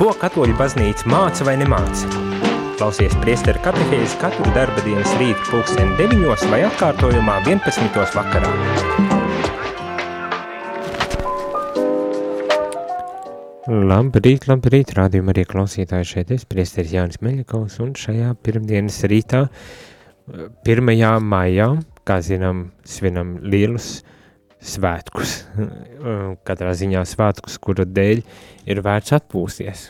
Ko katoļu baznīca māca vai nemāca? Klausies priesteru katehēzi katru darba dienas rītu pulksteni 9 vai atkārtojumā 11. vakarā. Labrīt, labrīt, rādījumā arī klausītāji šeit es, priesteris Jānis Meļakovs, un šajā pirmdienas rītā, 1. maijā, kā zinām, svinam lielus svētkus, katrā ziņā svētkus, kura dēļ ir vērts atpūsties.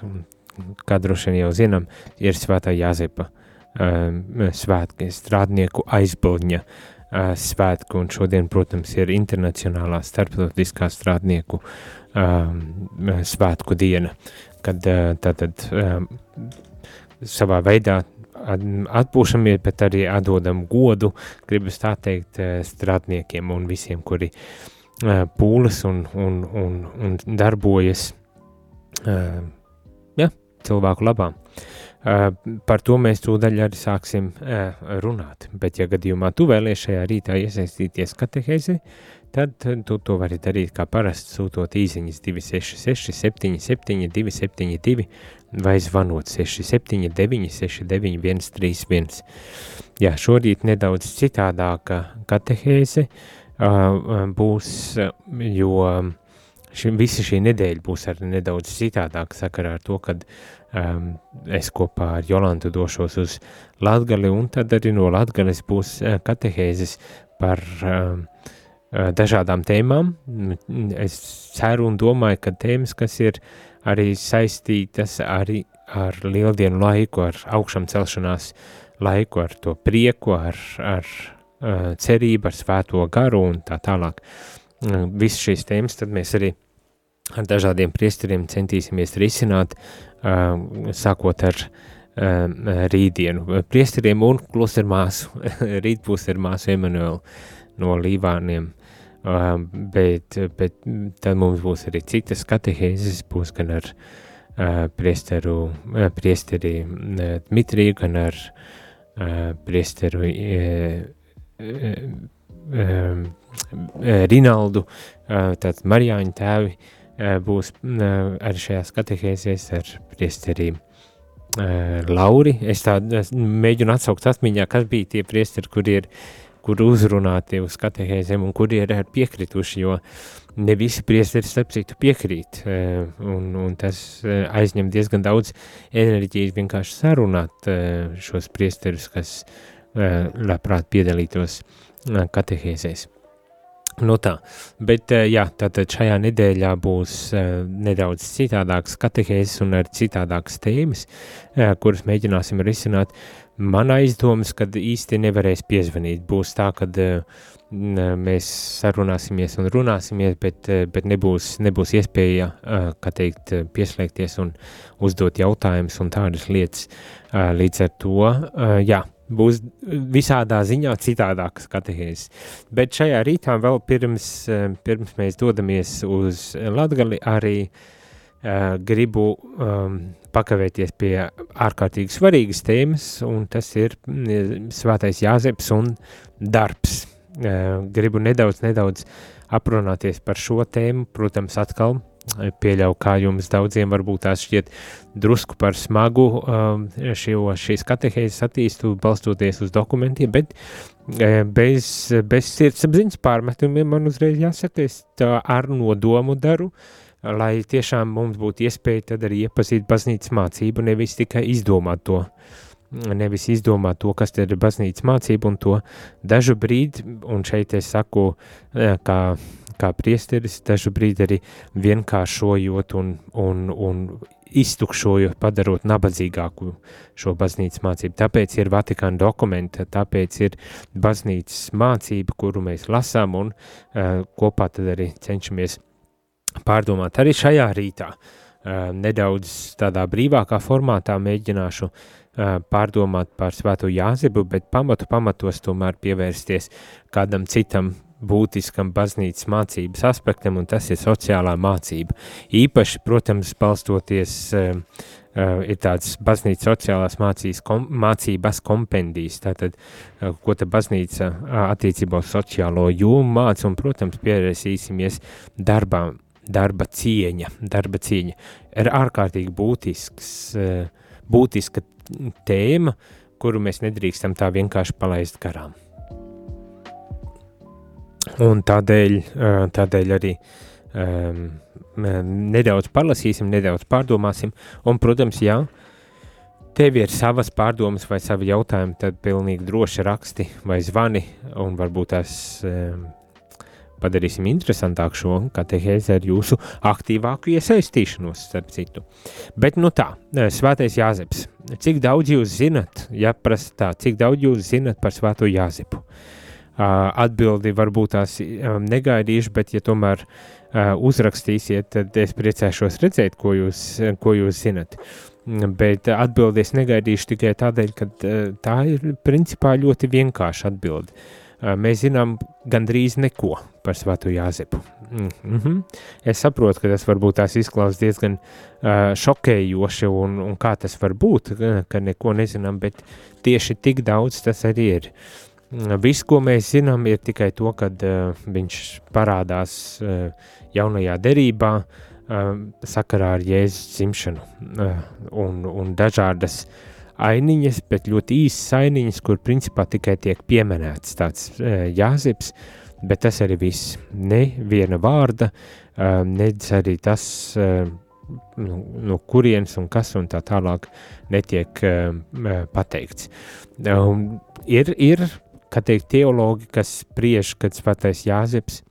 Kā droši vien jau zinām, ir svētā Jāzepa um, svētki, strādnieku aizbildņa uh, svētku, un šodien, protams, ir internacionālā starptautiskā strādnieku um, svētku diena, kad uh, tātad um, savā veidā atpūšamies, bet arī atdodam godu, gribas tā teikt, strādniekiem un visiem, kuri pūles un, un, un, un darbojas ja, cilvēku labā. Par to mēs tūdaļ arī sāksim runāt, bet ja gadījumā tu vēlies šajā rītā iesaistīties katehēzi, tad tu to vari darīt kā parasti sūtot īziņas 266 77 272 vai zvanot 679 691 31. Jā, šorīt nedaudz citādāka katehēze uh, būs, jo ši, visa šī nedēļa būs arī nedaudz citādāka sakarā ar to, kad um, es kopā ar Jolantu došos uz Latgali, un tad arī no Latgales būs uh, katehēzes par um, dažādām tēmām. Es ceru un domāju, ka tēmas, kas ir arī saistītas arī ar lieldienu laiku, ar augšām celšanās laiku, ar to prieku, ar, ar uh, cerību, ar svēto garu un tā tālāk. Uh, Visas šīs tēmas tad mēs arī ar dažādiem priesteriem centīsimies risināt, uh, sākot ar rītdienu. Priesteriem un klostermāsu, rīt būs ar māsu Emanuelu no Līvāniem Uh, bet, bet tad mums būs arī citas katehēzes, būs gan ar uh, priesteru, uh, priesteri uh, Dmitriju, gan ar uh, priesteru uh, uh, uh, Rinaldu, uh, tad Marijāņu tēvi uh, būs uh, arī šajās katehēzēs ar priesteri uh, Lauri. Es tā es mēģinu atsaukt atmiņā, kas bija tie priesteri, kur ir uh, kur uzrunāti uz katehēzēm un kuri ir piekrituši, jo ne visi priesteri starp citu piekrīt, e, un, un tas e, aizņem diezgan daudz enerģijas vienkārši sarunāt e, šos priesterus, kas labprāt piedalītos katehēzēs. Nu tā, bet jā, tātad šajā nedēļā būs nedaudz citādāks katehēzes un ar citādākas tēmas, kuras mēģināsim risināt, Man aizdomas, ka īsti nevarēs piezvanīt. Būs tā, ka mēs sarunāsimies un runāsimies, bet, bet nebūs, nebūs iespēja, kā teikt, pieslēgties un uzdot jautājumus un tādas lietas. Līdz ar to, jā, būs visādā ziņā citādākas katehēzes. Bet šajā rītā vēl pirms, pirms mēs dodamies uz Latgali arī uh, gribu um, pakavēties pie ārkārtīgi svarīgas tēmas, un tas ir mm, svētais Jāzeps un darbs. Gribu nedaudz, nedaudz aprunāties par šo tēmu, protams, atkal pieļauju, kā jums daudziem varbūt tās šķiet drusku par smagu šo, šīs katehēzes attīstu, balstoties uz dokumentiem, bet bez, bez sirdsapziņas pārmetumiem man uzreiz jāsaka, es tā ar nodomu daru, uh, lai tiešām mums būtu iespēja tad arī iepazīt baznīcas mācību, nevis tikai izdomāt to, nevis izdomāt to, kas ir baznīcas mācība un to dažu brīdi, un šeit es saku, e, kā, kā priesteris, dažu brīdi arī vienkāršojot un, un, un iztukšojot, padarot nabadzīgāku šo baznīcas mācību. Tāpēc ir Vatikāna dokumenta, tāpēc ir baznīcas mācība, kuru mēs lasām un uh, kopā tad arī cenšamies pārdomāt arī šajā rītā. Nedaudz tādā brīvākā formātā mēģināšu pārdomāt par svēto Jāzebu, bet pamatu pamatos tomēr pievērsties kādam citam būtiskam baznīcas mācības aspektam, un tas ir sociālā mācība. Īpaši, protams, balstoties uh, uh, ir tāds baznīcas sociālās mācīs, kom, mācības kompendijas, tātad, uh, ko ta baznīca uh, attiecībā uz sociālo jūmu māca, un, protams, pierēsīsimies darbām darba cieņa, darba cieņa ir ārkārtīgi būtisks, būtiska tēma, kuru mēs nedrīkstam tā vienkārši palaist garām. Un tādēļ, tādēļ arī um, nedaudz palasīsim, nedaudz pārdomāsim, un, protams, jā, tev ir savas pārdomas vai savi jautājumi, tad pilnīgi droši raksti vai zvani, un varbūt tās um, padarīsim interesantāk šo katehēzi ar jūsu aktīvāku iesaistīšanos, starp citu. Bet nu tā, svētais Jāzeps, cik daudz jūs zinat, ja prasa tā, cik daudz jūs zinat par svēto Jāzepu? Atbildi varbūt tās negaidīšu, bet ja tomēr uzrakstīsiet, tad es priecēšos redzēt, ko jūs, ko jūs zinat. Bet atbildi es negaidīšu tikai tādēļ, ka tā ir principā ļoti vienkārša atbilde mēs zinām gandrīz neko par Svētu Jāzepu. Mm -hmm. Es saprotu, ka tas varbūt tās izklausās diezgan uh, šokējoši, un, un kā tas var būt, ka neko nezinām, bet tieši tik daudz tas arī ir. Viss, ko mēs zinām, ir tikai to, ka uh, viņš parādās uh, jaunajā derībā, uh, sakarā ar Jēzus dzimšanu uh, un, un dažādas uh, ainiņas, bet ļoti īsas ainiņas, kur principā tikai tiek pieminēts tāds uh, jāzips, bet tas arī viss. Ne viena vārda, uh, nedz arī tas, uh, no, no kurienes un kas un tā tālāk netiek pateikts. Ir, ir, kā teikt, teologi, kas spriež, kad svētais jāzips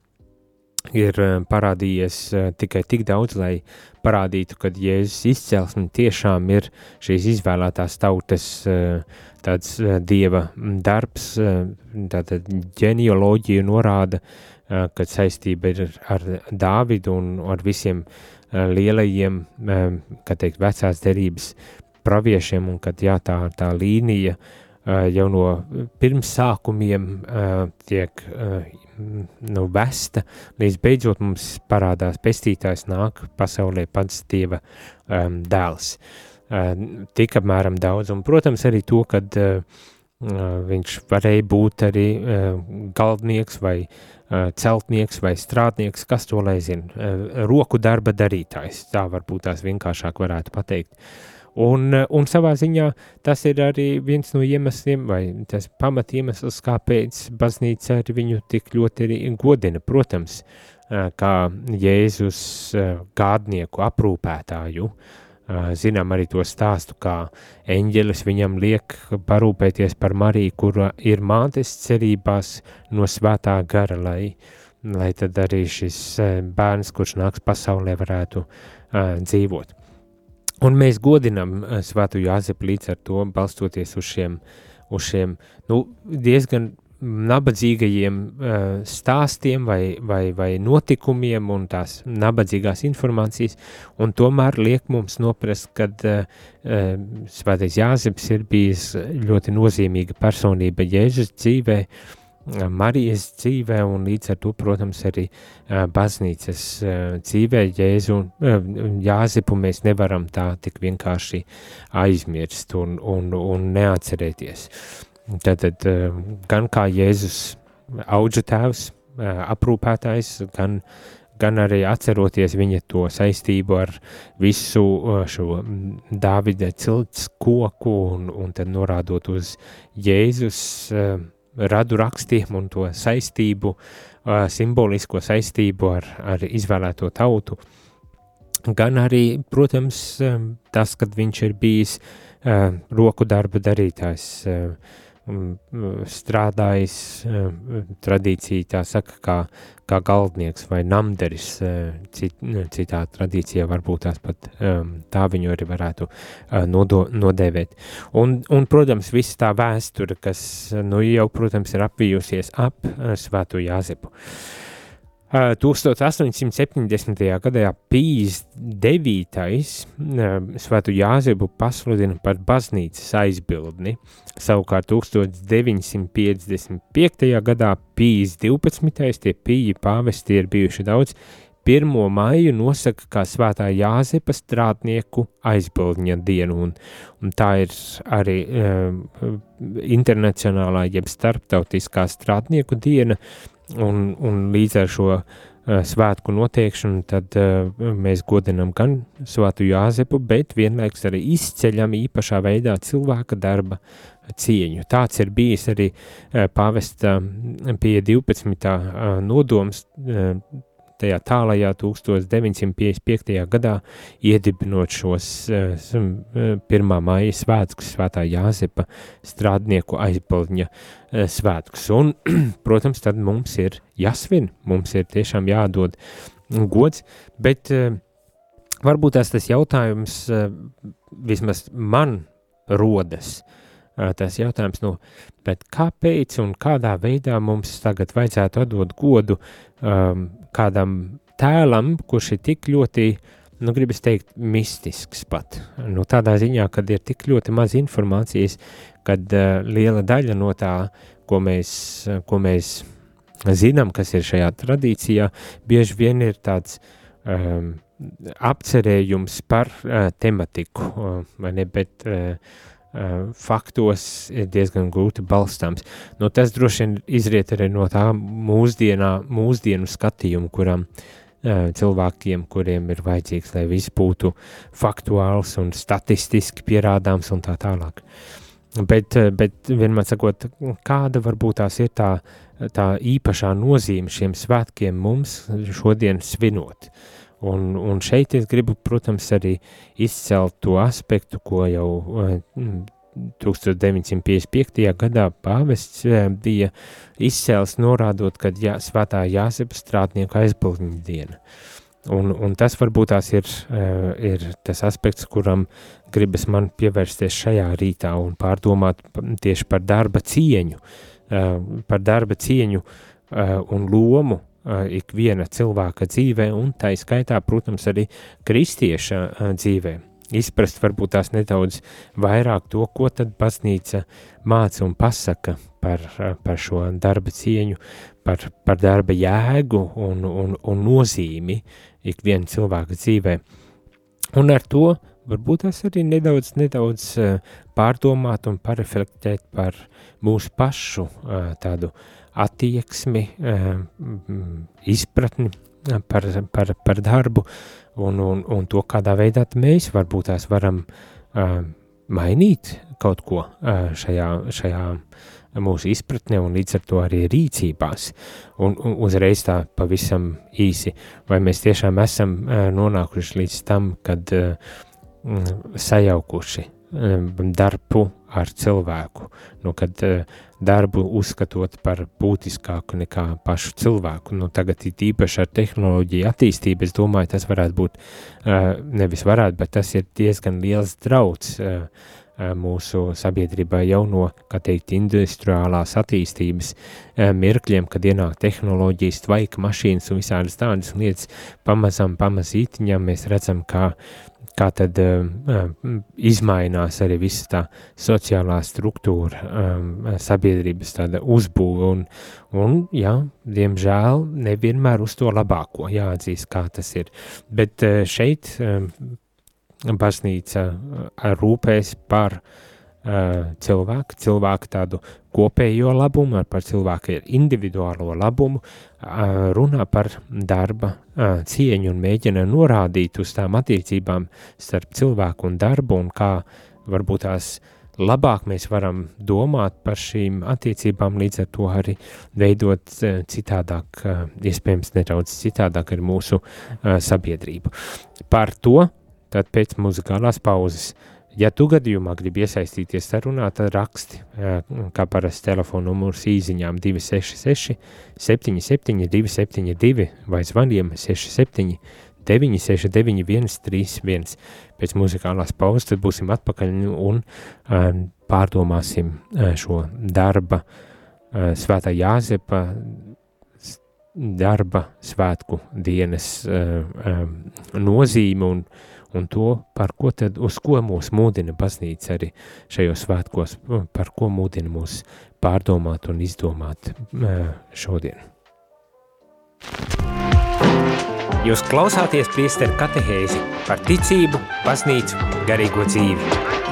ir parādījies tikai tik daudz, lai parādītu, ka Jēzus izcelsme tiešām ir šīs izvēlētās tautas eh, tāds eh, dieva darbs, eh, tātad ģenealoģija norāda, ka saistība ir ar Dāvidu un ar visiem lielajiem, kā teikt, vecās derības praviešiem, un kad jā, tā, tā līnija jau no pirmsākumiem tiek nu, vesta, līdz beidzot mums parādās pestītājs nāk pasaulē pats Dieva um, dēls. Tik apmēram daudz, un, protams, arī to, kad viņš varēja būt arī galdnieks vai celtnieks vai strādnieks, kas to lai zina, roku darba darītājs, tā varbūt tās vienkāršāk varētu pateikt. Un, un savā ziņā tas ir arī viens no iemesliem, vai tas pamat iemesls, kāpēc baznīca arī viņu tik ļoti arī godina. Protams, kā Jēzus gādnieku aprūpētāju, zinām arī to stāstu, kā eņģelis viņam liek parūpēties par Mariju, kura ir mātes cerībās no svētā gara, lai, lai tad arī šis bērns, kurš nāks pasaulē, varētu uh, dzīvot. Un mēs godinam eh, Svēto Jāzepu līdz ar to, balstoties uz šiem, uz šiem nu, diezgan nabadzīgajiem uh, stāstiem vai, vai, vai notikumiem un tās nabadzīgās informācijas, un tomēr liek mums noprast, ka uh, Svētais Jāzeps ir bijis ļoti nozīmīga personība Jēzus dzīvē, uh, Marijas dzīvē un līdz ar to, protams, arī baznīcas dzīvē Jēzu un Jāzipu mēs nevaram tā tik vienkārši aizmirst un, un, un neatcerēties. Tātad gan kā Jēzus auģa tēvs, aprūpētājs, gan, gan arī atceroties viņa to saistību ar visu šo Dāvida cilts koku un, un tad norādot uz Jēzus radu rakstiem un to saistību, simbolisko saistību ar, ar izvēlēto tautu, gan arī, protams, tas, kad viņš ir bijis roku darba darītājs, strādājis tradīcija, tā saka, kā, kā galdnieks vai namderis, cit, citā tradīcijā varbūt tās pat tā viņu arī varētu nodo, nodēvēt. Un, un, protams, viss tā vēsture, kas, nu, jau, protams, ir apvijusies ap Svēto Jāzepu. Uh, 1870. gadā Pīs 9. Svētu Jāzebu pasludina par baznīcas aizbildni. Savukārt 1955. gadā Pīs 12. tie pīji pāvesti ir bijuši daudz. 1. maiju nosaka kā svētā Jāzepa strādnieku aizbildņa dienu, un, un tā ir arī um, internacionālā jeb starptautiskā strādnieku diena, uh, un, un līdz ar šo uh, svētku noteikšanu, tad mēs godinam gan svātu Jāzepu, bet vienlaikus arī izceļam īpašā veidā cilvēka darba cieņu. Tāds ir bijis arī pāvesta pie 12. nodoms tajā tālajā 1955. gadā iedibinot šos uh, 1. maija svētkus, svētā Jāzepa strādnieku aizbildņa uh, svētkus. Un, protams, tad mums ir jāsvin, mums ir tiešām jādod gods, bet varbūt tas tas jautājums vismaz man rodas, tas jautājums, nu, kāpēc un kādā veidā mums tagad vajadzētu atdot godu um, kādam tēlam, kurš ir tik ļoti, nu, gribas teikt, mistisks pat. Nu, tādā ziņā, kad ir tik ļoti maz informācijas, kad uh, liela daļa no tā, ko mēs, uh, ko mēs zinām, kas ir šajā tradīcijā, bieži vien ir tāds um, apcerējums par uh, tematiku, uh, ne, bet uh, faktos ir diezgan grūti balstāms. Nu, tas droši vien izriet arī no tā mūsdienā, mūsdienu skatījuma, kuram uh, cilvēkiem, kuriem ir vajadzīgs, lai viss būtu faktuāls un statistiski pierādāms un tā tālāk. Bet, bet vienmēr sakot, kāda varbūt tās ir tā, tā īpašā nozīme šiem svētkiem mums šodien svinot. Uh, Un, un šeit es gribu, protams, arī izcelt to aspektu, ko jau 1955. Eh, gadā pāvests eh, bija izcēlis, norādot, ka jā, svētā Jāsepa strādnieku aizbildņa diena. Un, un tas varbūt tās ir, eh, ir tas aspekts, kuram gribas man pievērsties šajā rītā un pārdomāt tieši par darba cieņu, par darba cieņu un lomu ikviena cilvēka dzīvē, un tā izskaitā, protams, arī kristieša dzīvē. Izprast varbūt tās nedaudz vairāk to, ko tad baznīca māca un pasaka par, par šo darba cieņu, par, par darba jēgu un, un, un nozīmi ikviena cilvēka dzīvē. Un ar to varbūt tas arī nedaudz, nedaudz pārdomāt un pareflektēt par mūsu pašu tādu uh, attieksmi, eh, izpratni par, par, par darbu un, un, un to, kādā veidā mēs varbūt tās varam eh, mainīt kaut ko eh, šajā, šajā mūsu izpratnē un līdz ar to arī rīcībās. Un, un uzreiz tā pavisam īsi, vai mēs tiešām esam nonākuši līdz tam, kad sajaukuši darbu ar cilvēku, nu, kad darbu uzskatot par būtiskāku nekā pašu cilvēku. Nu, tagad īpaši ar tehnoloģiju attīstību, es domāju, tas varētu būt, nevis varētu, bet tas ir diezgan liels drauds mūsu sabiedrībai jau no, kā teikt, industriālās attīstības mirkļiem, kad ienāk tehnoloģijas, tvaika mašīnas un visādas tādas lietas, pamazam, pamazītiņām mēs redzam, kā kā tad uh, izmainās arī visa tā sociālā struktūra, sabiedrības tāda uzbūve, un, un, jā, diemžēl nevienmēr uz to labāko jāatzīst, kā tas ir. Bet šeit baznīca rūpēs par uh, cilvēku, cilvēku tādu kopējo labumu, par cilvēku individuālo labumu, runā par darba cieņu un mēģina norādīt uz tām attiecībām starp cilvēku un darbu un kā varbūt tās labāk mēs varam domāt par šīm attiecībām, līdz ar to arī veidot citādāk, iespējams nedaudz citādāk ar mūsu sabiedrību. Par to tad pēc muzikālās pauzes Ja tu gadījumā gribi iesaistīties sarunā, tad raksti, kā parasti telefona numurs īziņām 266 77 272 vai zvaniem 67 969 131. Pēc muzikālās pauzes tad būsim atpakaļ un pārdomāsim šo darba, svētā Jāzepa darba svētku dienas nozīmi un un to, par ko tad, uz ko mūs mūdina baznīca arī šajos svētkos, par ko mūdina mūs pārdomāt un izdomāt šodien. Jūs klausāties priesteru katehēzi par ticību, baznīcu, garīgo dzīvi.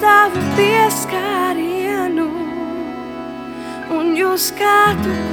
tavu pieskārienu un jūs katru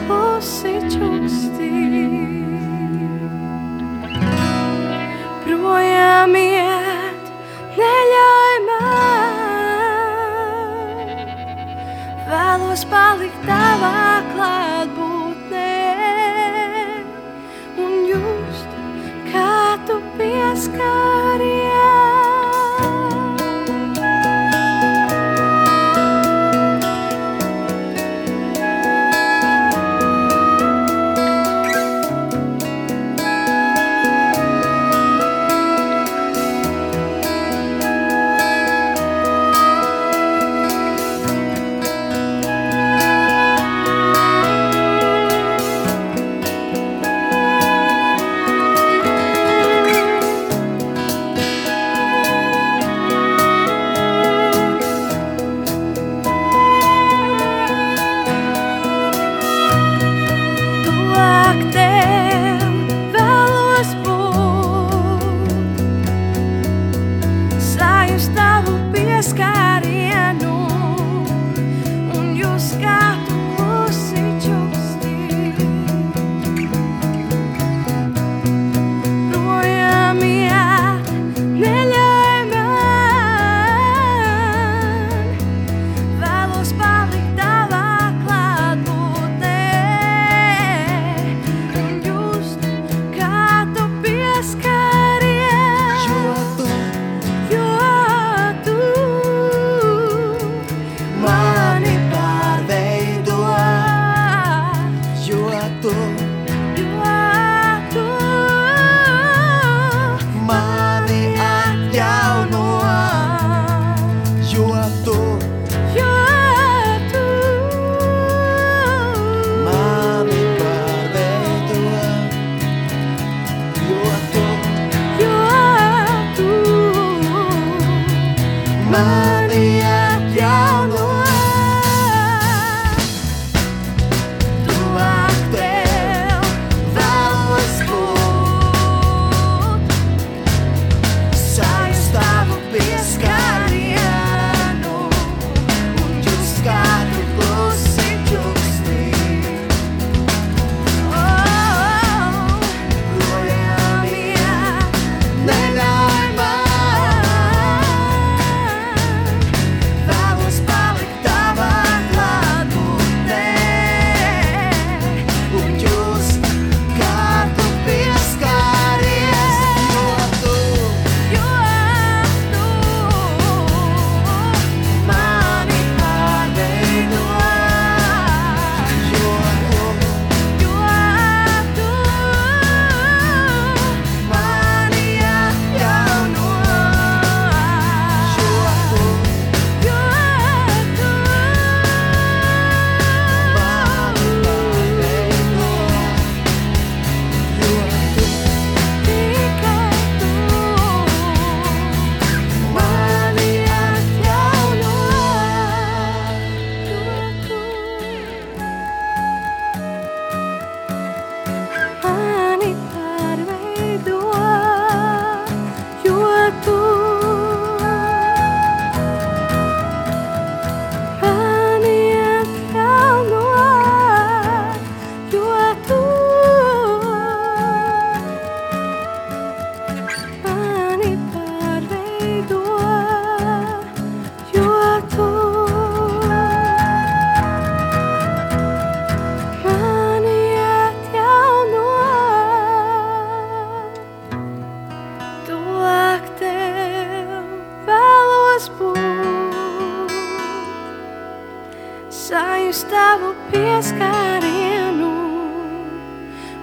tavu pieskārienu,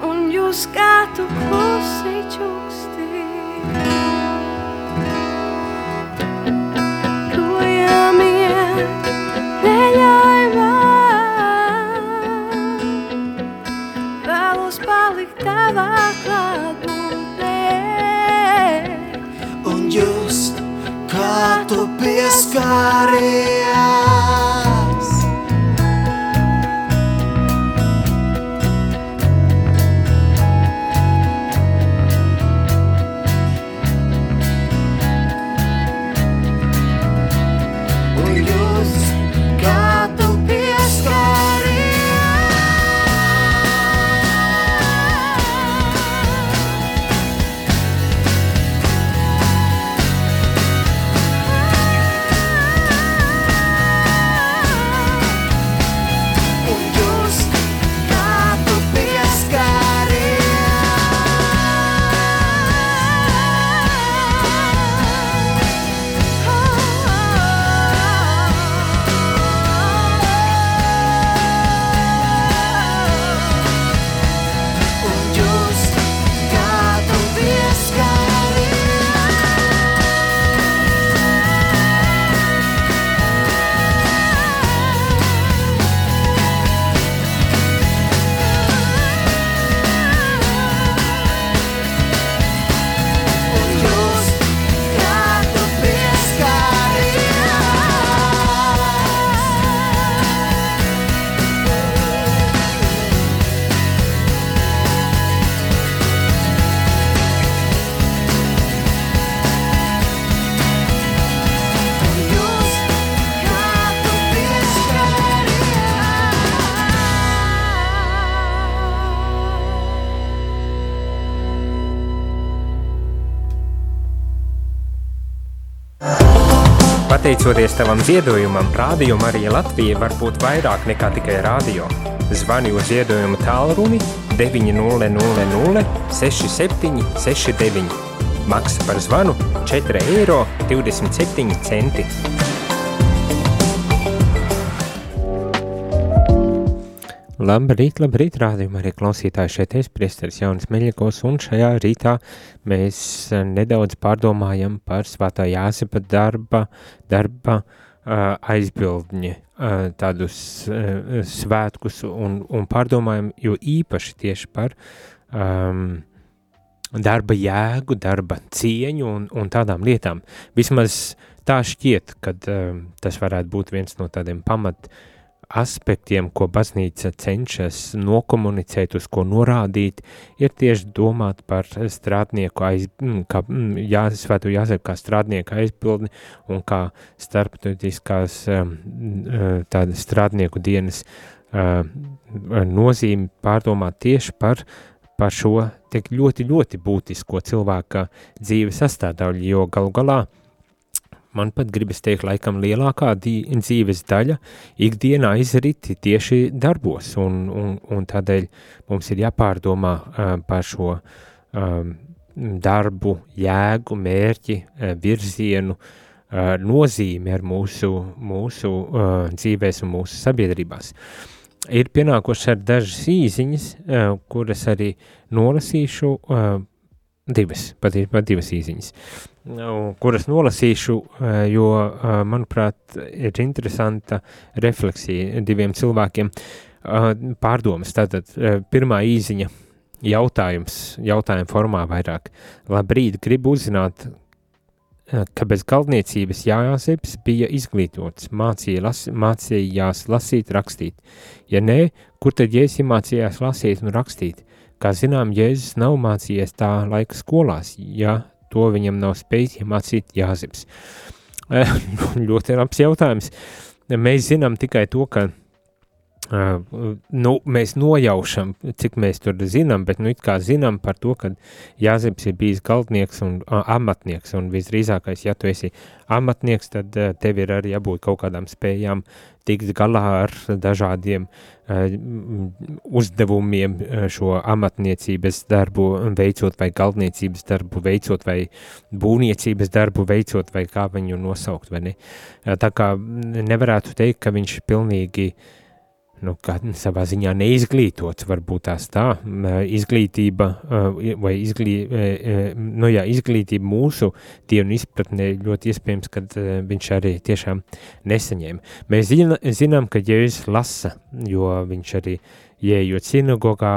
un jūs kā tu klusi čuksti. Tojamies, neļauj man, vēlos palikt tavā klātbūtnē. Un just kā tu pieskārienu, Pateicoties tavam ziedojumam, Rādio Marija Latvija var būt vairāk nekā tikai rādio. Zvani uz ziedojumu tālruni 900 67 69. Maksa par zvanu 4,27 eiro. Labrīt, labrīt, rādījumā arī klausītāji šeit es, priesteris Jaunis Meļikos, un šajā rītā mēs eh, nedaudz pārdomājam par svētā Jāsepa darba, darba uh, aizbildņi, uh, tādus uh, svētkus un, un pārdomājam, jo īpaši tieši par um, darba jēgu, darba cieņu un, un tādām lietām. Vismaz tā šķiet, kad um, tas varētu būt viens no tādiem pamat uh, aspektiem, ko baznīca cenšas nokomunicēt, uz ko norādīt, ir tieši domāt par strādnieku aiz, mm, kā mm, jāsvētu jāsaka, kā strādnieku aizpildni un kā starptautiskās um, uh, tāda strādnieku dienas uh, nozīmi pārdomāt tieši par, par šo tik ļoti, ļoti būtisko cilvēka dzīves sastāvdaļu, jo galu galā uh, man pat gribas teikt, laikam lielākā dzīves daļa ikdienā izriti tieši darbos, un, un, un tādēļ mums ir jāpārdomā uh, par šo um, darbu, jēgu, mērķi, uh, virzienu, uh, nozīmi ar mūsu, mūsu uh, dzīvēs un mūsu sabiedrībās. Ir pienākuši ar dažas īziņas, uh, kuras arī nolasīšu, uh, divas, patiesībā divas īziņas. Uh, kuras nolasīšu, eh, jo, eh, manuprāt, ir interesanta refleksija diviem cilvēkiem. Eh, pārdomas, tātad pirmā īziņa jautājums, jautājuma formā vairāk. Labrīt, gribu uzzināt, ka bez galdniecības Jāzeps bija izglītots, mācīja las, mācījās lasīt, rakstīt. Ja nē, kur tad Jēzus mācījās lasīt un rakstīt? Kā zinām, Jēzus nav mācījies tā laika skolās, ja to viņam nav spējis iemācīt Jāzips. ļoti labs jautājums. Mēs zinām tikai to, ka Uh, nu, mēs nojaušam, cik mēs tur zinām, bet nu kā zinām par to, ka Jāzeps ir bijis galdnieks un uh, amatnieks, un visdrīzākais, ja tu esi amatnieks, tad uh, tev ir arī jābūt kaut kādām spējām tikt galā ar dažādiem uh, uzdevumiem šo amatniecības darbu veicot, vai galdniecības darbu veicot, vai būvniecības darbu veicot, vai kā viņu nosaukt, ne. Tā kā nevarētu teikt, ka viņš pilnīgi uh, nu, savā ziņā neizglītots, varbūt tās tā, izglītība vai izglī, nu, jā, izglītība mūsu dienu izpratnē ļoti iespējams, ka viņš arī tiešām nesaņēma. Mēs zinām, ka Jēzus lasa, jo viņš arī ieejot sinagogā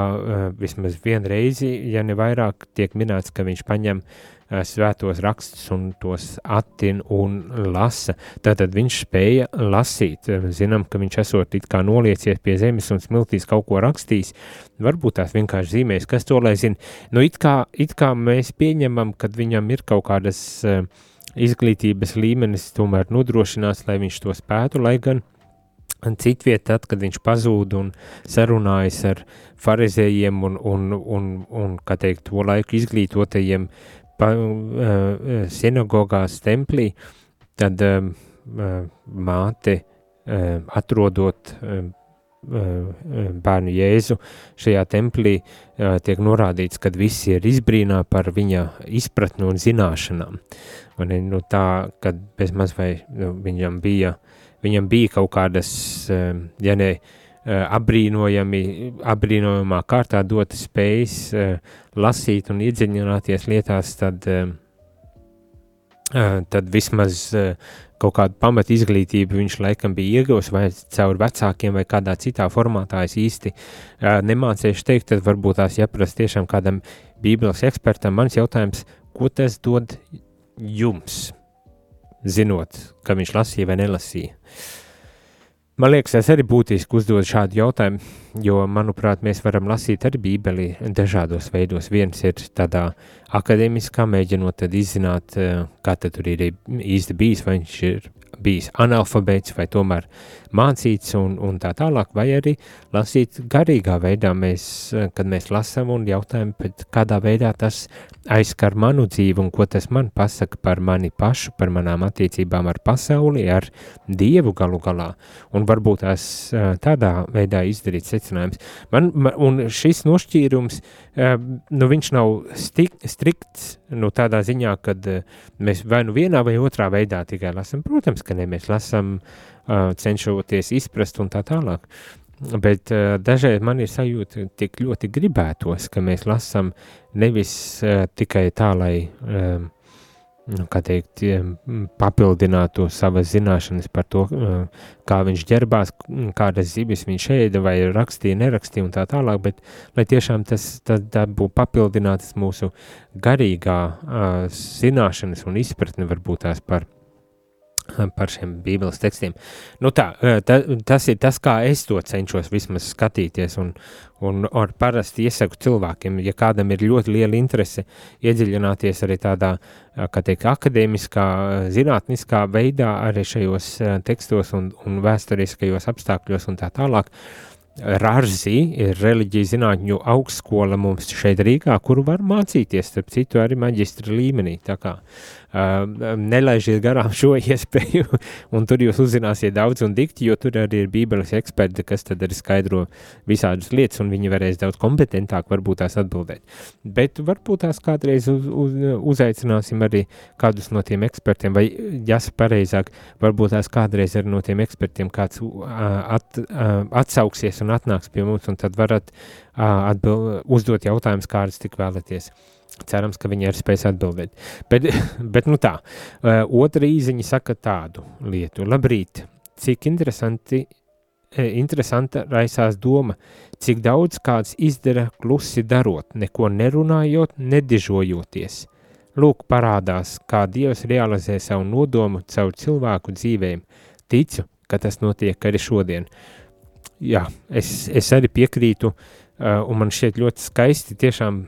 vismaz vienreizi, ja ne vairāk, tiek minēts, ka viņš paņem uh, svētos rakstus un tos attin un lasa. Tātad viņš spēja lasīt. Eh, zinām, ka viņš esot it kā noliecies pie zemes un smiltīs kaut ko rakstījis. Varbūt tās vienkārši zīmēs, kas to lai zina. Nu, it kā, it kā mēs pieņemam, kad viņam ir kaut kādas uh, izglītības līmenis tomēr nodrošinās, lai viņš to spētu, lai gan Citviet, tad, kad viņš pazūd un sarunājas ar farizējiem un, un, un, un kā teikt, to laiku izglītotajiem pa, uh, sinagogās templī, tad uh, māte uh, atrodot uh, bērnu Jēzu šajā templī tiek norādīts, ka visi ir izbrīnā par viņa izpratni un zināšanām. Un, nu, tā, kad bez maz vai nu, viņam bija, viņam bija kaut kādas, ja ne, uh, apbrīnojami, apbrīnojamā kārtā dota spējas eh, lasīt un iedziļināties lietās, tad, eh, tad vismaz kaut kādu pamatu izglītību viņš laikam bija ieguvis vai caur vecākiem vai kādā citā formātā es īsti nemācīšu teikt, tad varbūt tās jāprast tiešām kādam bībeles ekspertam. Mans jautājums, ko tas dod jums, zinot, ka viņš lasīja vai nelasīja? Man liekas, es arī būtiski uzdod šādu jautājumu, jo, manuprāt, mēs varam lasīt arī bībeli dažādos veidos. Viens ir tādā akadēmiskā, mēģinot izzināt, eh, kā tur ir īsti bijis, vai viņš ir bijis analfabēts vai tomēr mācīts un, un tā tālāk, vai arī lasīt garīgā veidā, mēs, kad mēs lasām un jautājam, kādā veidā tas aizskar manu dzīvi un ko tas man pasaka par mani pašu, par manām attiecībām ar pasauli, ar Dievu galu galā, un varbūt tās tādā veidā izdarīt secinājums. Man, man, un šis nošķīrums, nu viņš nav stik, strikts, nu tādā ziņā, kad mēs vai nu vienā vai otrā veidā tikai lasam, protams, ka ne, mēs lasam cenšoties izprast un tā tālāk. Bet uh, dažreiz man ir sajūta, tik ļoti gribētos, ka mēs lasām nevis uh, tikai tā, lai, um, nu, kā teikt, papildinātu savas zināšanas par to, kā viņš ģerbās, kādas zivis viņš ēda vai rakstīja, nerakstīja un tā tālāk, bet lai tiešām tas, tas tā būtu papildinātas mūsu garīgā zināšanas un izpratne varbūt tās par par šiem bībeles tekstiem. Nu tā, ta, tas ir tas, kā es to cenšos vismaz skatīties, un, un ar parasti iesaku cilvēkiem, ja kādam ir ļoti liela interese iedziļināties arī tādā, kā teikt, akadēmiskā, zinātniskā veidā arī šajos tekstos un, un vēsturiskajos apstākļos un tā tālāk, Rārzī ir reliģija zinātņu augstskola mums šeit Rīgā, kuru var mācīties, starp citu, arī maģistra līmenī. Tā kā nelaižiet garām šo iespēju, un tur jūs uzzināsiet daudz un dikti, jo tur arī ir bībeles eksperti, kas tad arī skaidro visādas lietas, un viņi varēs daudz kompetentāk varbūt tās atbildēt. Bet varbūt tās kādreiz uz, uz, uzaicināsim arī kādus no tiem ekspertiem, vai jāsa pareizāk, varbūt tās kādreiz arī no tiem ekspertiem kāds at, atsauksies un atnāks pie mums, un tad varat atbild, uzdot jautājumus, kādus tik vēlaties. Cerams, ka viņi arī spēs atbildēt. Bet, bet nu tā, otra īziņa saka tādu lietu. Labrīt, cik interesanti, interesanta raisās doma, cik daudz kāds izdara klusi darot, neko nerunājot, nedižojoties. Lūk, parādās, kā Dievs realizē savu nodomu caur cilvēku dzīvēm. Ticu, ka tas notiek arī šodien. Jā, es, es arī piekrītu, un man šķiet ļoti skaisti tiešām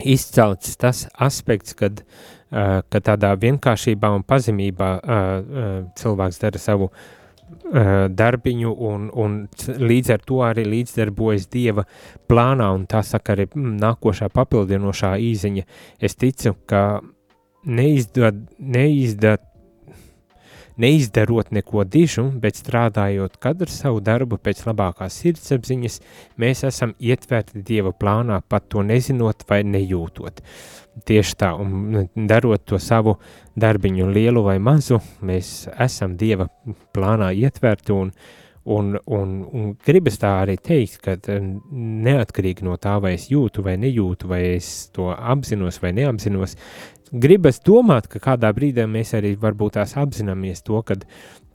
izcelts tas aspekts, kad, uh, kad tādā vienkāršībā un pazemībā uh, uh, cilvēks dara savu uh, darbiņu un, un līdz ar to arī līdzdarbojas Dieva plānā, un tā saka arī mm, nākošā papildinošā īziņa. Es ticu, ka neizdat, neizdat neizdarot neko dižu, bet strādājot katru savu darbu pēc labākās sirdsapziņas, mēs esam ietverti Dieva plānā, pat to nezinot vai nejūtot. Tieši tā, un darot to savu darbiņu lielu vai mazu, mēs esam Dieva plānā ietverti un, un, un, un gribas tā arī teikt, ka neatkarīgi no tā, vai es jūtu vai nejūtu, vai es to apzinos vai neapzinos, gribas domāt, ka kādā brīdī mēs arī varbūt tās apzināmies to, kad,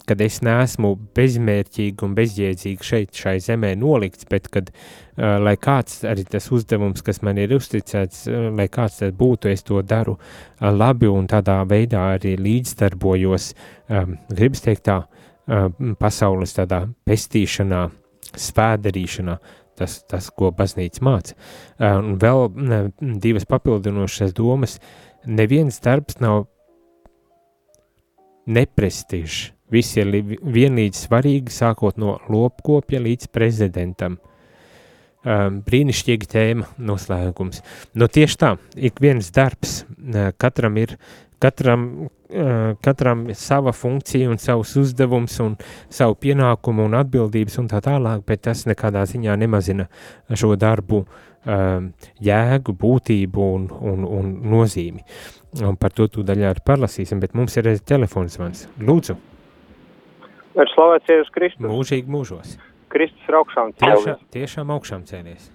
kad es neesmu bezmērķīgi un bezjēdzīgi šeit, šai zemē nolikts, bet kad, uh, lai kāds arī tas uzdevums, kas man ir uzticēts, uh, lai kāds tas būtu, es to daru uh, labi un tādā veidā arī līdzdarbojos, um, gribas teikt tā, uh, pasaules tādā pestīšanā, svēdarīšanā, tas, tas ko baznīca māca. Un vēl divas papildinošas domas, neviens darbs nav neprestižs. Viss ir vienlīdz svarīgi, sākot no lopkopja līdz prezidentam. Brīnišķīga tēma, noslēgums. Nu, tieši tā, ik viens darbs, katram ir, katram, katram ir sava funkcija un savs uzdevums un savu pienākumu un atbildības un tā tālāk, bet tas nekādā ziņā nemazina šo darbu jēgu, būtību un, un, un nozīmi. Un par to tūdaļ arī parlasīsim, bet mums ir arī telefons zvans. Lūdzu. Ir slavēts Jēzus Kristus. Mūžīgi mūžos. Kristus ir augšām cēlies. Tiešām, tiešām augšām cēlies.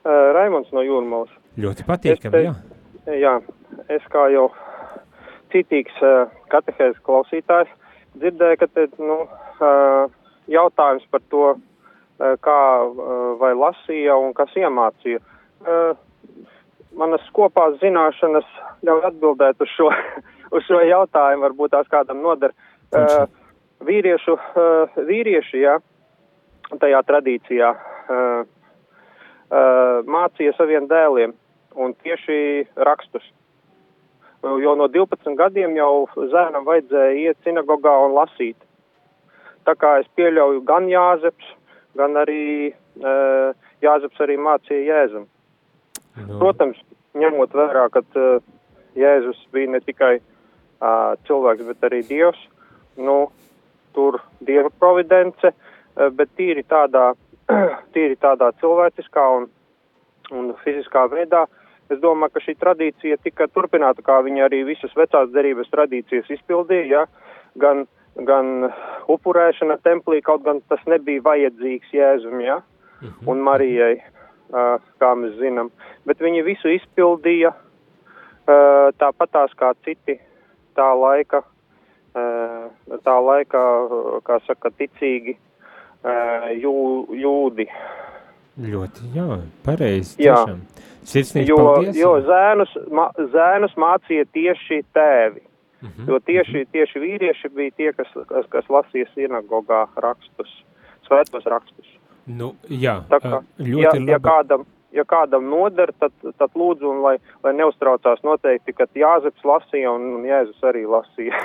Uh, Raimonds no Jūrmalas. Ļoti patīkami, jā. Jā, es kā jau citīgs katehēzes klausītājs dzirdēju, ka te, nu, jautājums par to, kā vai lasīja un kas iemācīja. Manas kopās zināšanas ļauj atbildēt uz šo, uz šo jautājumu, varbūt tās kādam noder. Vīriešu, vīrieši, jā, tajā tradīcijā mācīja saviem dēliem un tieši rakstus. Jo no 12 gadiem jau zēnam vajadzēja iet sinagogā un lasīt. Tā kā es pieļauju gan Jāzeps, gan arī uh, Jāzeps arī mācīja Jēzum. Nu, Protams, ņemot vērā, ka uh, Jēzus bija ne tikai uh, cilvēks, bet arī Dievs, nu, tur Dieva providence, uh, bet tīri tādā, tīri tādā cilvēciskā un, un fiziskā veidā, es domāju, ka šī tradīcija tika turpināta, kā viņa arī visas vecās derības tradīcijas izpildīja, ja? gan, gan upurēšana templī, kaut gan tas nebija vajadzīgs Jēzum, ja? un Marijai, kā mēs zinām. Bet viņi visu izpildīja tāpatās kā citi tā laika, tā laika, kā saka, ticīgi jū, jūdi. ļoti, jā, pareizi. Jā. Tiešām. Sirsnīgs Jo, paldies. jo zēnus, ma, zēnus mācīja tieši tēvi. Mhm. Jo tieši, tieši vīrieši bija tie, kas, kas, kas lasīja sinagogā rakstus, svētos rakstus. Nu, jā, Tā kā, ja, ļoti ja labi. kādam, ja kādam noder, tad, tad lūdzu, un lai, lai neuztraucās noteikti, ka Jāzeps lasīja un, un Jēzus arī lasīja.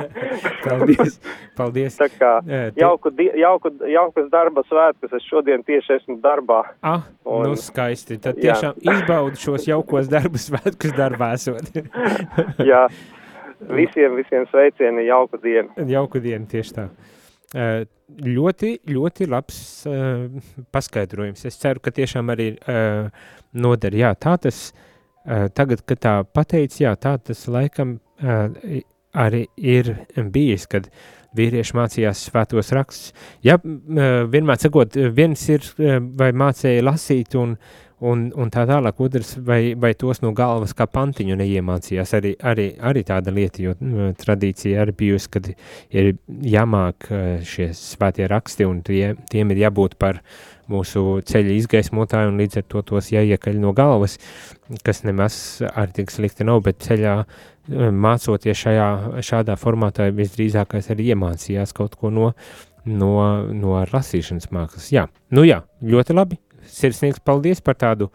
Paldies, paldies. Tā kā jauku, jauku, jaukas darba svētkus, es šodien tieši esmu darbā. Ah, Un- nu skaisti. Tad Jā. tiešām izbaudi šos jaukos darbus svētkus darbā esot. Jā, visiem, visiem sveicieni, jauku dienu. Jauku dienu tieši tā. Uh, ļoti, ļoti labs uh, paskaidrojums. Es ceru, ka tiešām arī uh, noder. Jā, tā tas uh, tagad, kad tā pateici, jā, tā tas laikam uh, arī ir bijis, kad vīrieši mācījās svētos rakstus. Jā, uh, vienmēr sakot, viens ir uh, vai mācēja lasīt un, un, un tā tālāk, otrs vai, vai tos no galvas kā pantiņu neiemācījās. Arī, arī, arī tāda lieta, jo mm, tradīcija arī bijusi, kad ir jāmāk eh, šie svētie raksti un tie, tiem ir jābūt par mūsu ceļa izgaismotāju un līdz ar to tos jāiekaļ no galvas, kas nemaz arī tik slikti nav, bet ceļā eh, mācoties šajā, šādā formātā visdrīzākais arī iemācījās kaut ko no, no, no lasīšanas mākslas. Jā, nu jā, ļoti labi, sirsnīgs paldies par tādu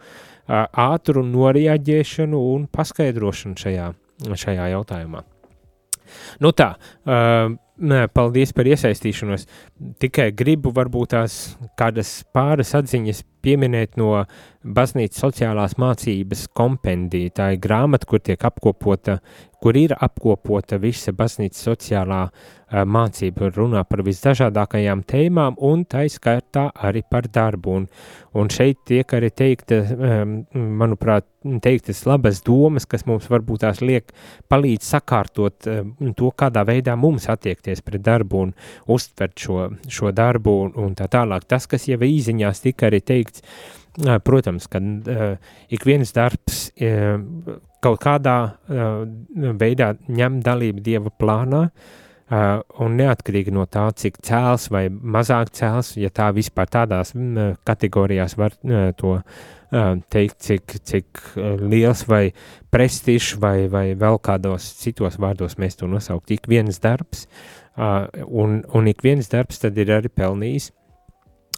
ā, ātru noreaģēšanu un paskaidrošanu šajā, šajā jautājumā. Nu tā, uh, paldies par iesaistīšanos. Tikai gribu varbūt tās kādas pāris atziņas pieminēt no baznīcas sociālās mācības kompendija. Tā ir grāmata, kur tiek apkopota, kur ir apkopota visa baznīcas sociālā uh, mācība, runā par visdažādākajām tēmām un taiskaitā arī par darbu. Un, un šeit tiek arī teikta, um, manuprāt, teiktas labas domas, kas mums varbūt tās liek palīdz sakārtot um, to, kādā veidā mums attiekties pret darbu un uztvert šo, šo darbu un, un tā tālāk. Tas, kas jau īziņās tika arī teikts, protams, ka uh, ik viens darbs uh, kaut kādā uh, veidā ņem dalību Dieva plānā, un neatkarīgi no tā, cik cēls vai mazāk cēls, ja tā vispār tādās mm, kategorijās var to teikt, cik, cik liels vai prestižs vai, vai vēl kādos citos vārdos mēs to nosaukt. Ik viens darbs, un, un ik viens darbs tad ir arī pelnījis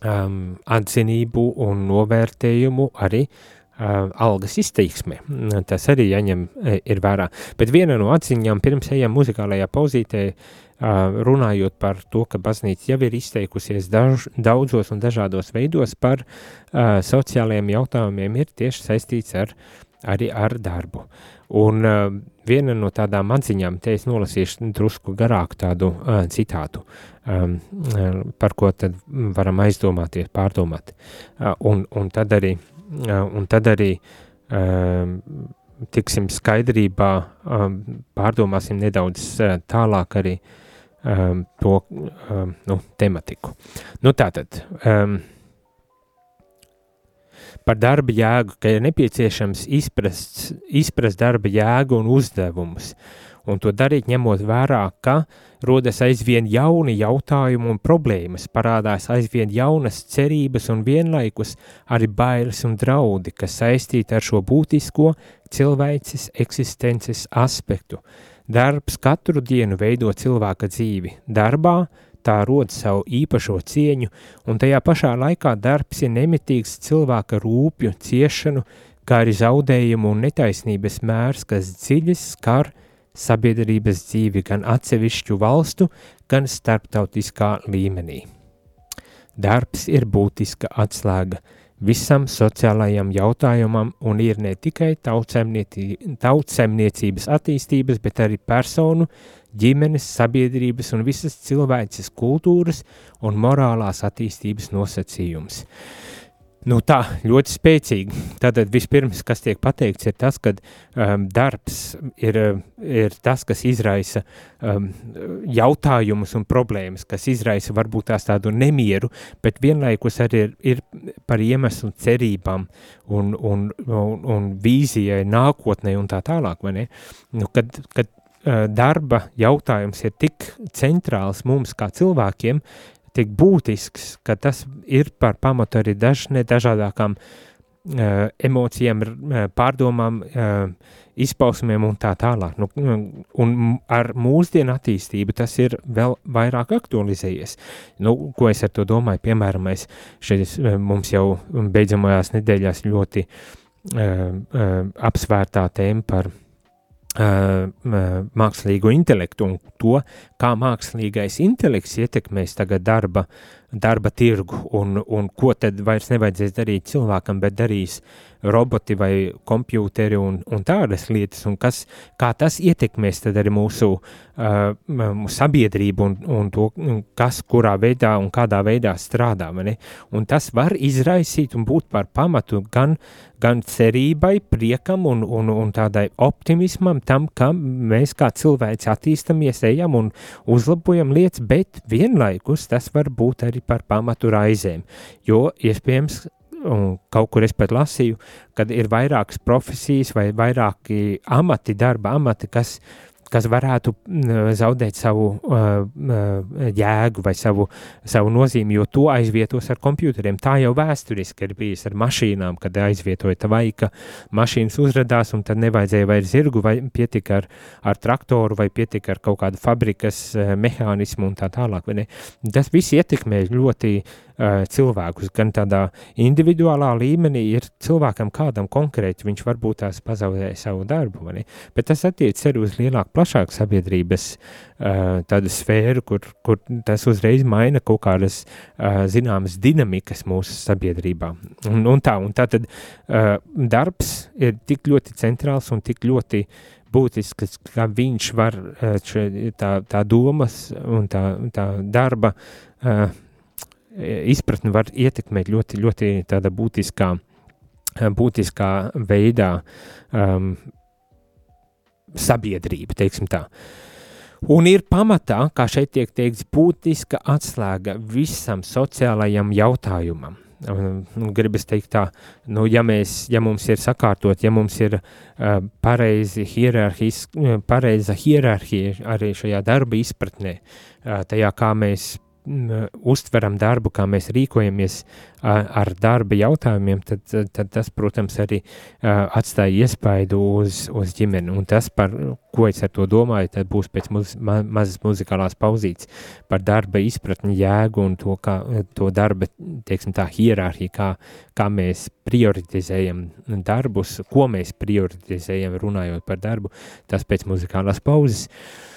um, atzinību un novērtējumu arī uh, algas izteiksmē. Mm, Tas arī jāņem e, ir vērā. Bet viena no atziņām pirms ejam muzikālajā pauzītē, uh, runājot par to, ka baznīca jau ir izteikusies daž, daudzos un dažādos veidos par uh, sociālajiem jautājumiem, ir tieši saistīts ar, arī ar darbu. Un uh, viena no tādām atziņām, te es nolasīšu drusku garāku tādu uh, citātu, um, uh, par ko tad varam aizdomāties, pārdomāt. Uh, un, un tad arī, uh, un tad arī um, tiksim skaidrībā, um, pārdomāsim nedaudz uh, tālāk arī um, to um, nu, tematiku. Nu tātad, um, par darba jēgu, ka ir nepieciešams izprast, izprast darba jēgu un uzdevumus, un to darīt ņemot vērā, ka rodas aizvien jauni jautājumi un problēmas, parādās aizvien jaunas cerības un vienlaikus arī bailes un draudi, kas saistīti ar šo būtisko cilvēces eksistences aspektu. Darbs katru dienu veido cilvēka dzīvi. Darbā tā rod savu īpašo cieņu, un tajā pašā laikā darbs ir nemitīgs cilvēka rūpju, ciešanu, kā arī zaudējumu un netaisnības mērs, kas dziļi skar sabiedrības dzīvi gan atsevišķu valstu, gan starptautiskā līmenī. Darbs ir būtiska atslēga visam sociālajam jautājumam un ir ne tikai tautsemniecības attīstības, bet arī personu, ģimenes, sabiedrības un visas cilvēces kultūras un morālās attīstības nosacījums. Nu tā, ļoti spēcīgi. Tātad vispirms, kas tiek pateikts, ir tas, ka um, darbs ir, ir tas, kas izraisa um, jautājumus un problēmas, kas izraisa varbūt tās tādu nemieru, bet vienlaikus arī ir, ir par iemeslu cerībām un, un, un, un vīzijai nākotnē un tā tālāk, vai ne? Nu, kad, kad darba jautājums ir tik centrāls mums kā cilvēkiem, tik būtisks, ka tas ir par pamatu arī daž, dažādākām uh, emocijām, uh, pārdomām, uh, izpausmēm un tā tālāk. Nu, un ar mūsdienu attīstību tas ir vēl vairāk aktualizējies. Nu, ko es ar to domāju? Piemēram, mēs šeit mums jau beidzamajās nedēļās ļoti uh, uh, apsvērtā tēma par uh, mākslīgo intelektu un to, kā mākslīgais intelekts ietekmēs tagad darba, darba tirgu un, un ko tad vairs nevajadzēs darīt cilvēkam, bet darīs roboti vai kompjūteri un, un tādas lietas, un kas, kā tas ietekmēs arī mūsu uh, sabiedrību un, un to, kas kurā veidā un kādā veidā strādā, un tas var izraisīt un būt par pamatu gan, gan cerībai, priekam un, un, un tādai optimismam tam, ka mēs kā cilvēci attīstamies, ejam un uzlabojam lietas, bet vienlaikus tas var būt arī par pamatu raizēm, jo iespējams un kaut kur es pat lasīju, kad ir vairākas profesijas vai vairāki amati, darba amati, kas kas varētu zaudēt savu uh, jēgu vai savu, savu nozīmi, jo to aizvietos ar kompjuteriem. Tā jau vēsturiski ir bijis ar mašīnām, kad aizvietoja tā vai, ka mašīnas uzradās un tad nevajadzēja vairs zirgu vai pietika ar, ar traktoru vai pietika ar kaut kādu fabrikas uh, mehānismu un tā tālāk. Tas viss ietekmē ļoti uh, cilvēkus, gan tādā individuālā līmenī ir cilvēkam kādam konkrēti, viņš varbūt tās pazaudēja savu darbu, bet tas attiec arī uz lielāku plašāku sabiedrības tādu sfēru, kur, kur tas uzreiz maina kaut kādas zināmas dinamikas mūsu sabiedrībā. Un, un tā, un tā tad darbs ir tik ļoti centrāls un tik ļoti būtisks, ka viņš var tā, tā domas un tā, tā darba uh, izpratni var ietekmēt ļoti, ļoti tādā būtiskā, būtiskā veidā um, sabiedrība, teiksim tā. Un ir pamatā, kā šeit tiek teikts, būtiska atslēga visam sociālajam jautājumam. Nu, gribas teikt tā, nu, ja, mēs, ja mums ir sakārtot, ja mums ir uh, pareizi hierarhis, pareiza hierarhija arī šajā darba izpratnē, uh, tajā kā mēs uztveram darbu, kā mēs rīkojamies ar darba jautājumiem, tad, tad tas, protams, arī atstāja iespaidu uz, uz ģimeni. Un tas, par ko es ar to domāju, tad būs pēc muz, ma, mazas muzikālās pauzītes par darba izpratni, jēgu un to, kā, to darba, teiksim tā, hierarhiju, kā, kā mēs prioritizējam darbus, ko mēs prioritizējam runājot par darbu, tas pēc muzikālās pauzes. Uh,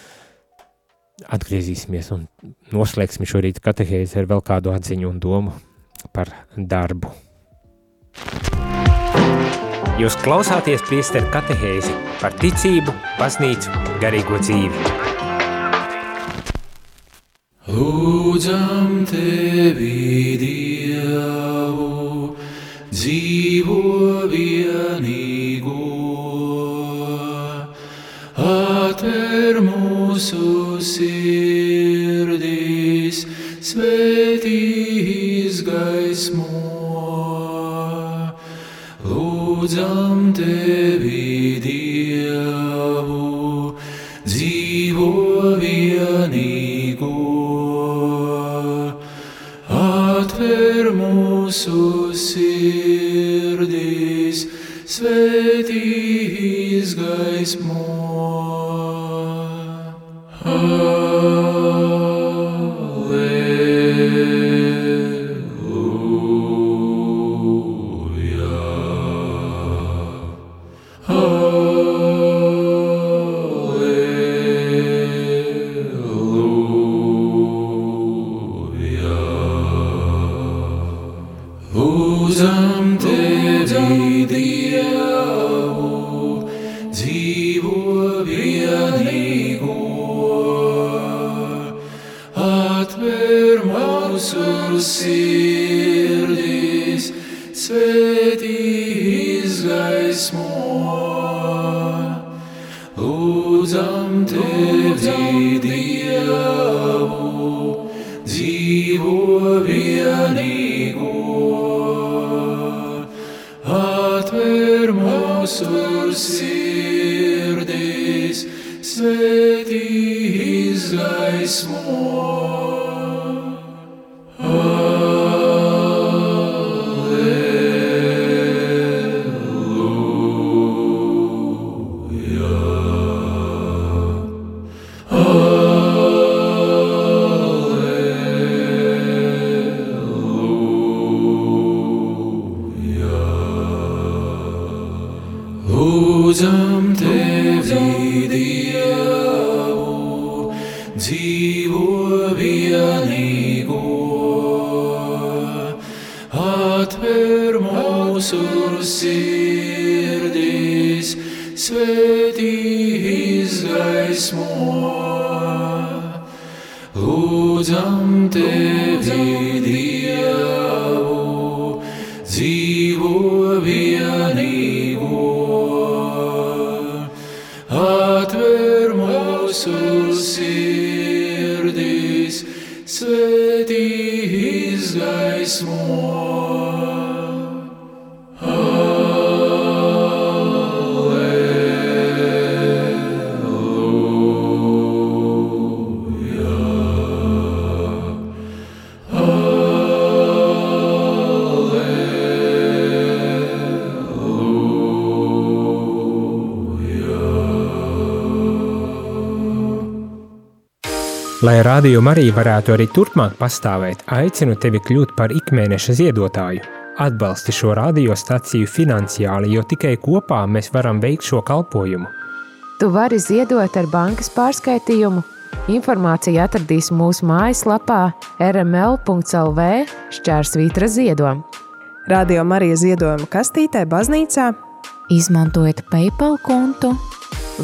atgriezīsimies un noslēgsim šorīt katehēzi ar vēl kādu atziņu un domu par darbu. Jūs klausāties priesteru katehēzi par ticību, baznīcu, garīgo dzīvi. Lūdzam tevi, Dievu, dzīvo vienīgo, mūsu sirdīs svētīs gaismo. Lūdzam tevi, Dievu, dzīvo vienīgo. Atver mūsu sirdīs svētīs gaismo. Oh. Atver mūsu sirdis, svētī izgaismo. Lūdzam tevi, Dievu, dzīvo vienīgo. Atver mūsu sirdis, Lai rādījuma arī varētu arī turpmāk pastāvēt, aicinu tevi kļūt par ikmēneša ziedotāju. Atbalsti šo radiostaciju finansiāli, jo tikai kopā mēs varam veikt šo kalpojumu. Tu vari ziedot ar bankas pārskaitījumu. Informāciju atradīsi mūsu mājaslapā rml.lv šķērsvītra ziedojuma. Radio Marija ziedojuma kastītē baznīcā Izmantojiet PayPal kontu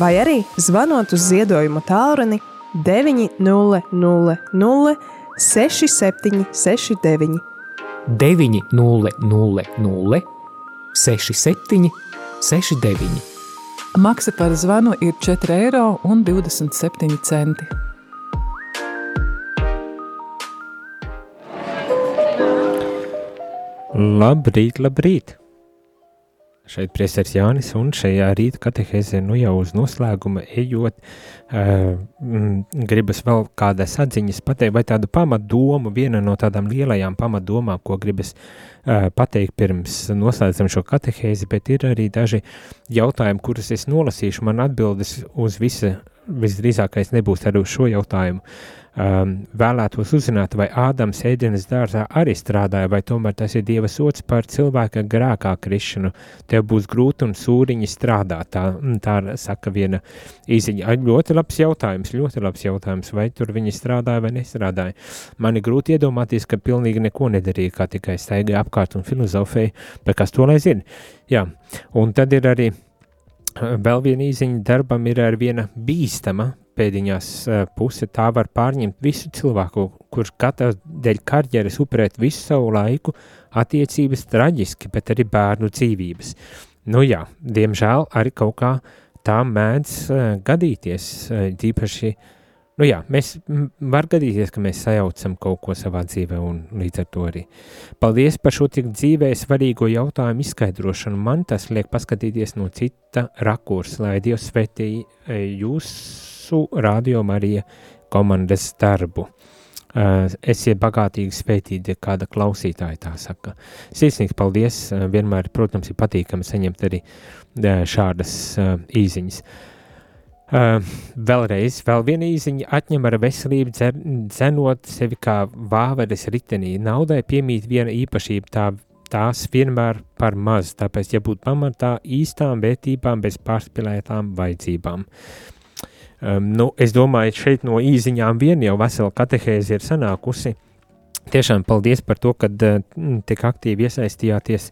vai arī zvanot uz ziedojumu tālruni 900 6769. 900 67 69. Maksa par zvanu ir 4,27 eiro. Labrīt, labrīt! Šeit priesteris Jānis un šajā rīta katehēzē nu jau uz noslēguma ejot, uh, gribas vēl kādas atziņas pateikt, vai tādu pamatdomu, viena no tādām lielajām pamatdomām, ko gribas uh, pateikt pirms noslēdzam šo katehēzi, bet ir arī daži jautājumi, kurus es nolasīšu, man atbildes uz visa, visdrīzākais nebūs arī uz šo jautājumu. Um, vēlētos uzzināt, vai Ādams ēdienas dārzā arī strādāja, vai tomēr tas ir Dieva sots par cilvēka grēkā krišanu. Tev būs grūti un sūriņi strādāt, tā, tā saka viena īziņa. Ai, Ļoti labs jautājums, ļoti labs jautājums, vai tur viņi strādāja vai nestrādāja. Man ir grūti iedomāties, ka pilnīgi neko nedarīja, kā tikai staigāja apkārt un filozofēja, bet kas to lai zina? Jā, un tad ir arī vēl viena īziņa darbam ir ar viena bīstama pēdiņās puse, tā var pārņemt visu cilvēku, kurš katrs dēļ karjeras upurēt visu savu laiku, attiecības traģiski, bet arī bērnu dzīvības. Nu jā, diemžēl arī kaut kā tā mēdz uh, gadīties, uh, tīpaši, nu jā, mēs, var gadīties, ka mēs sajaucam kaut ko savā dzīvē un līdz ar to arī. Paldies par šo tik dzīvē svarīgo jautājumu izskaidrošanu, man tas liek paskatīties no cita rakursa, lai Dievs svētī uh, jūs visu Radio Marija komandas darbu. Uh, esiet bagātīgi svētīti, kāda klausītāja tā saka. Sirsnīgs paldies, uh, vienmēr, protams, ir patīkami saņemt arī šādas īziņas. Uh, vēlreiz, vēl viena īziņa atņem ar veselību, dzer, dzenot sevi kā vāveres ritenī. Naudai piemīt viena īpašība, tā tās vienmēr par maz, tāpēc jābūt pamatā īstām vērtībām bez pārspīlētām vajadzībām. Um, nu, es domāju, šeit no īziņām vien jau vesela katehēze ir sanākusi. Tiešām paldies par to, ka uh, tik aktīvi iesaistījāties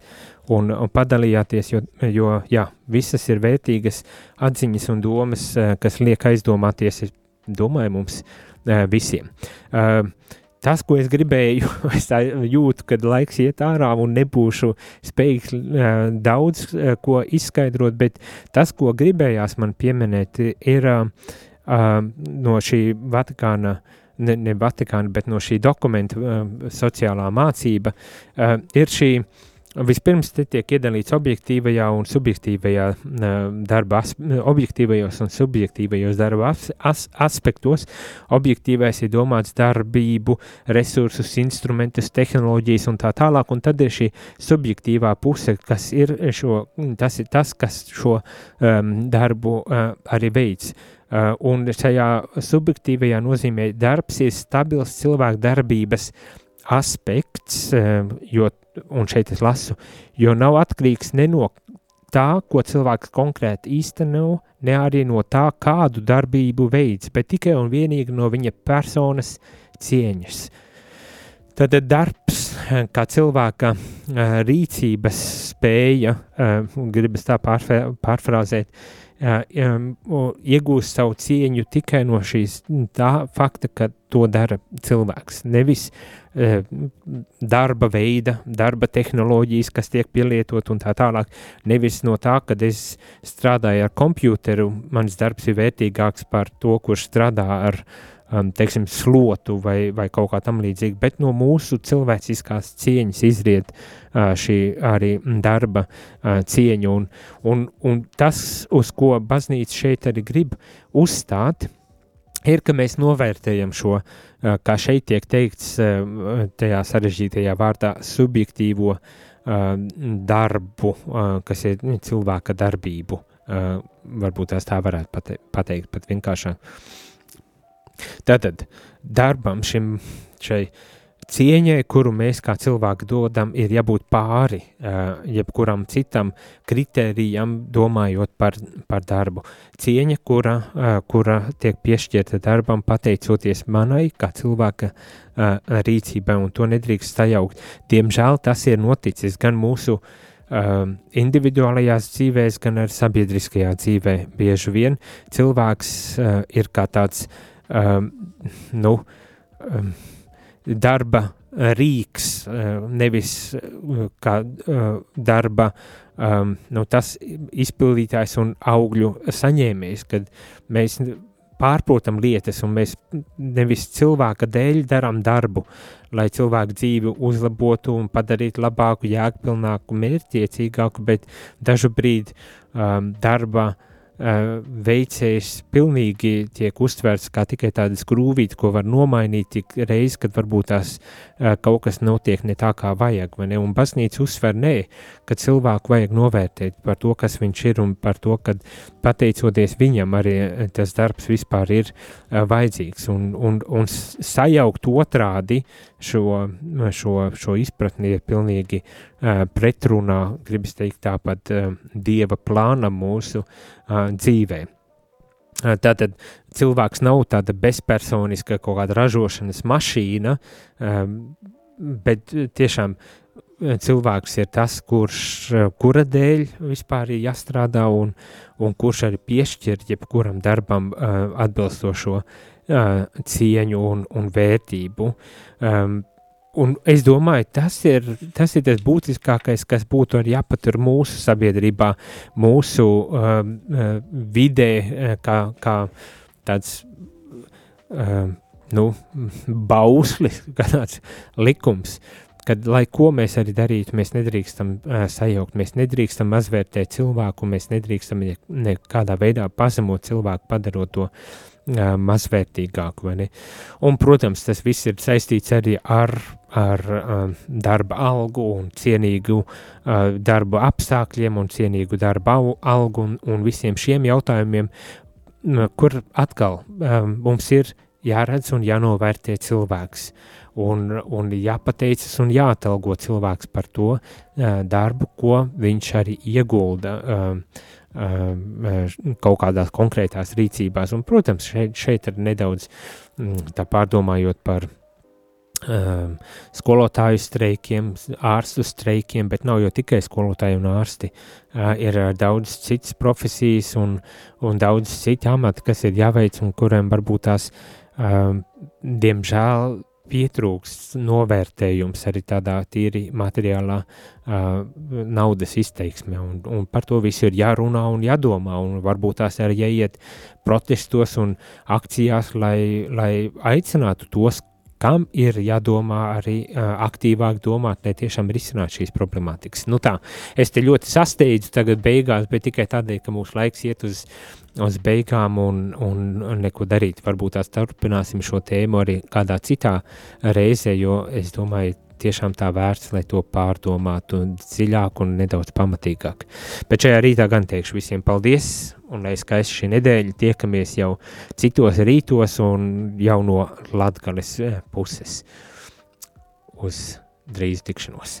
un, un padalījāties, jo, jo jā, visas ir vērtīgas atziņas un domas, uh, kas liek aizdomāties, es domāju, mums uh, visiem. Uh, tas, ko es gribēju, es jūtu, kad laiks iet ārā un nebūšu spējīgs uh, daudz uh, ko izskaidrot, bet tas, ko gribējās man pieminēt, ir uh, uh, no šī Vatikāna. Ne, ne Vatikāna, bet no šī dokumenta uh, sociālā mācība uh, ir šī uh, Vispirms te tiek iedalīts objektīvajā un subjektīvajā darba, objektīvajos un subjektīvajos darba as, as, aspektos. Objektīvais ir domāts darbību, resursus, instrumentus, tehnoloģijas un tā tālāk, un tad ir šī subjektīvā puse, kas ir šo, tas ir tas, kas šo um, darbu uh, arī veids. Uh, un šajā subjektīvajā nozīmē darbs ir stabils cilvēku darbības aspekts, uh, jo un šeit es lasu, jo nav atkarīgs ne no tā, ko cilvēks konkrēti īsteno, ne arī no tā, kādu darbību veids, bet tikai un vienīgi no viņa personas cieņas. Tad darbs, kā cilvēka rīcības spēja, gribas tā pārfrāzēt, iegūst savu cieņu tikai no šīs tā fakta, ka to dara cilvēks. Nevis darba veida, darba tehnoloģijas, kas tiek pielietot un tā tālāk. Nevis no tā, ka es strādāju ar kompjuteru, mans darbs ir vērtīgāks par to, kurš strādā ar um, teiksim, slotu vai, vai kaut kā tam līdzīga, bet no mūsu cilvēciskās cieņas izriet uh, šī arī darba uh, cieņa. Un, un, un tas, uz ko baznīca šeit arī grib uzstāt, ir, ka mēs novērtējam šo, uh, kā šeit tiek teikts, uh, tajā sarežģītajā vārdā, subjektīvo uh, darbu, uh, kas ir cilvēka darbību. Uh, varbūt tās tā varētu pate pateikt, pat vienkāršāk. Tātad darbam šim šai cieņai, kuru mēs kā cilvēki dodam, ir jābūt pāri jebkuram citam kritērijam, domājot par, par darbu. Cieņa, kura, kura tiek piešķirta darbam, pateicoties manai, kā cilvēka rīcībai, un to nedrīkst sajaukt. Diemžēl tas ir noticis gan mūsu individuālajās dzīvēs, gan arī sabiedriskajā dzīvē. Bieži vien cilvēks ir kā tāds um, nu, um, darba rīks, uh, nevis uh, kā uh, darba um, nu, tas izpildītājs un augļu saņēmējs, kad mēs pārprotam lietas un mēs nevis cilvēka dēļ darām darbu, lai cilvēku dzīvi uzlabotu un padarītu labāku, jēgpilnāku, mērķiecīgāku, bet dažu brīdi um, darba uh, Eh, veicējs pilnīgi tiek uztverts kā tikai tāda skrūvīte, ko var nomainīt tik reiz, kad varbūt tās eh, kaut kas notiek ne tā, kā vajag, ne? Un baznīca uzsver, nē, ka cilvēku vajag novērtēt par to, kas viņš ir un par to, ka pateicoties viņam arī eh, tas darbs vispār ir vajadzīgs un, un, un sajaukt otrādi šo, šo, šo izpratni ir pilnīgi uh, pretrunā, gribas teikt, tāpat uh, dieva plānam mūsu uh, dzīvē. Uh, tātad cilvēks nav tāda bezpersoniska kaut kāda ražošanas mašīna, um, bet tiešām cilvēks ir tas, kurš, kura dēļ vispār ir jāstrādā un, un kurš arī piešķir jebkuram darbam uh, atbilstošo uh, cieņu un, un vērtību. Um, Un es domāju, tas ir, tas ir tas būtiskākais, kas būtu arī jāpatur mūsu sabiedrībā, mūsu uh, vidē, uh, kā, kā tāds uh, nu, bauslis, kā tāds likums, kad, lai ko mēs arī darītu, mēs nedrīkstam uh, sajaukt, mēs nedrīkstam mazvērtēt cilvēku, mēs nedrīkstam nekādā veidā pazemot cilvēku, padarot to mazvērtīgāku. Un, protams, tas viss ir saistīts arī ar, ar uh, darba algu un cienīgu uh, darba apstākļiem un cienīgu darba algu un, un visiem šiem jautājumiem, kur atkal um, mums ir jāredz un jānovērtē cilvēks. Un, un jāpateicas un jāatalgo cilvēks par to uh, darbu, ko viņš arī iegulda uh, kaut kādās konkrētās rīcībās. Un, protams, šeit, šeit ir nedaudz mm, tā pārdomājot par um, skolotāju streikiem, ārstu streikiem, bet nav jau tikai skolotāji un ārsti. Uh, ir daudz citas profesijas un, un daudz citu amatu, kas ir jāveic un kuriem varbūt tās, um, diemžēl, pietrūkst novērtējums arī tādā tīri materiālā uh, naudas izteiksmē, un, un par to visu ir jārunā un jādomā, un varbūt tās arī jāiet protestos un akcijās, lai, lai aicinātu tos, kam ir jādomā arī uh, aktīvāk domāt, lai tiešām risināt šīs problemātikas. Nu tā, es te ļoti sasteidzu tagad beigās, bet tikai tādēļ, ka mūsu laiks iet uz, uz beigām un, un neko darīt. Varbūt tās turpināsim šo tēmu arī kādā citā reizē, jo es domāju, tiešām tā vērts, lai to pārdomātu dziļāk un nedaudz pamatīgāk. Bet šajā rītā gan teikšu visiem paldies un lai skaisti šī nedēļa tiekamies jau citos rītos un jau no Latgales eh, puses uz drīz tikšanos.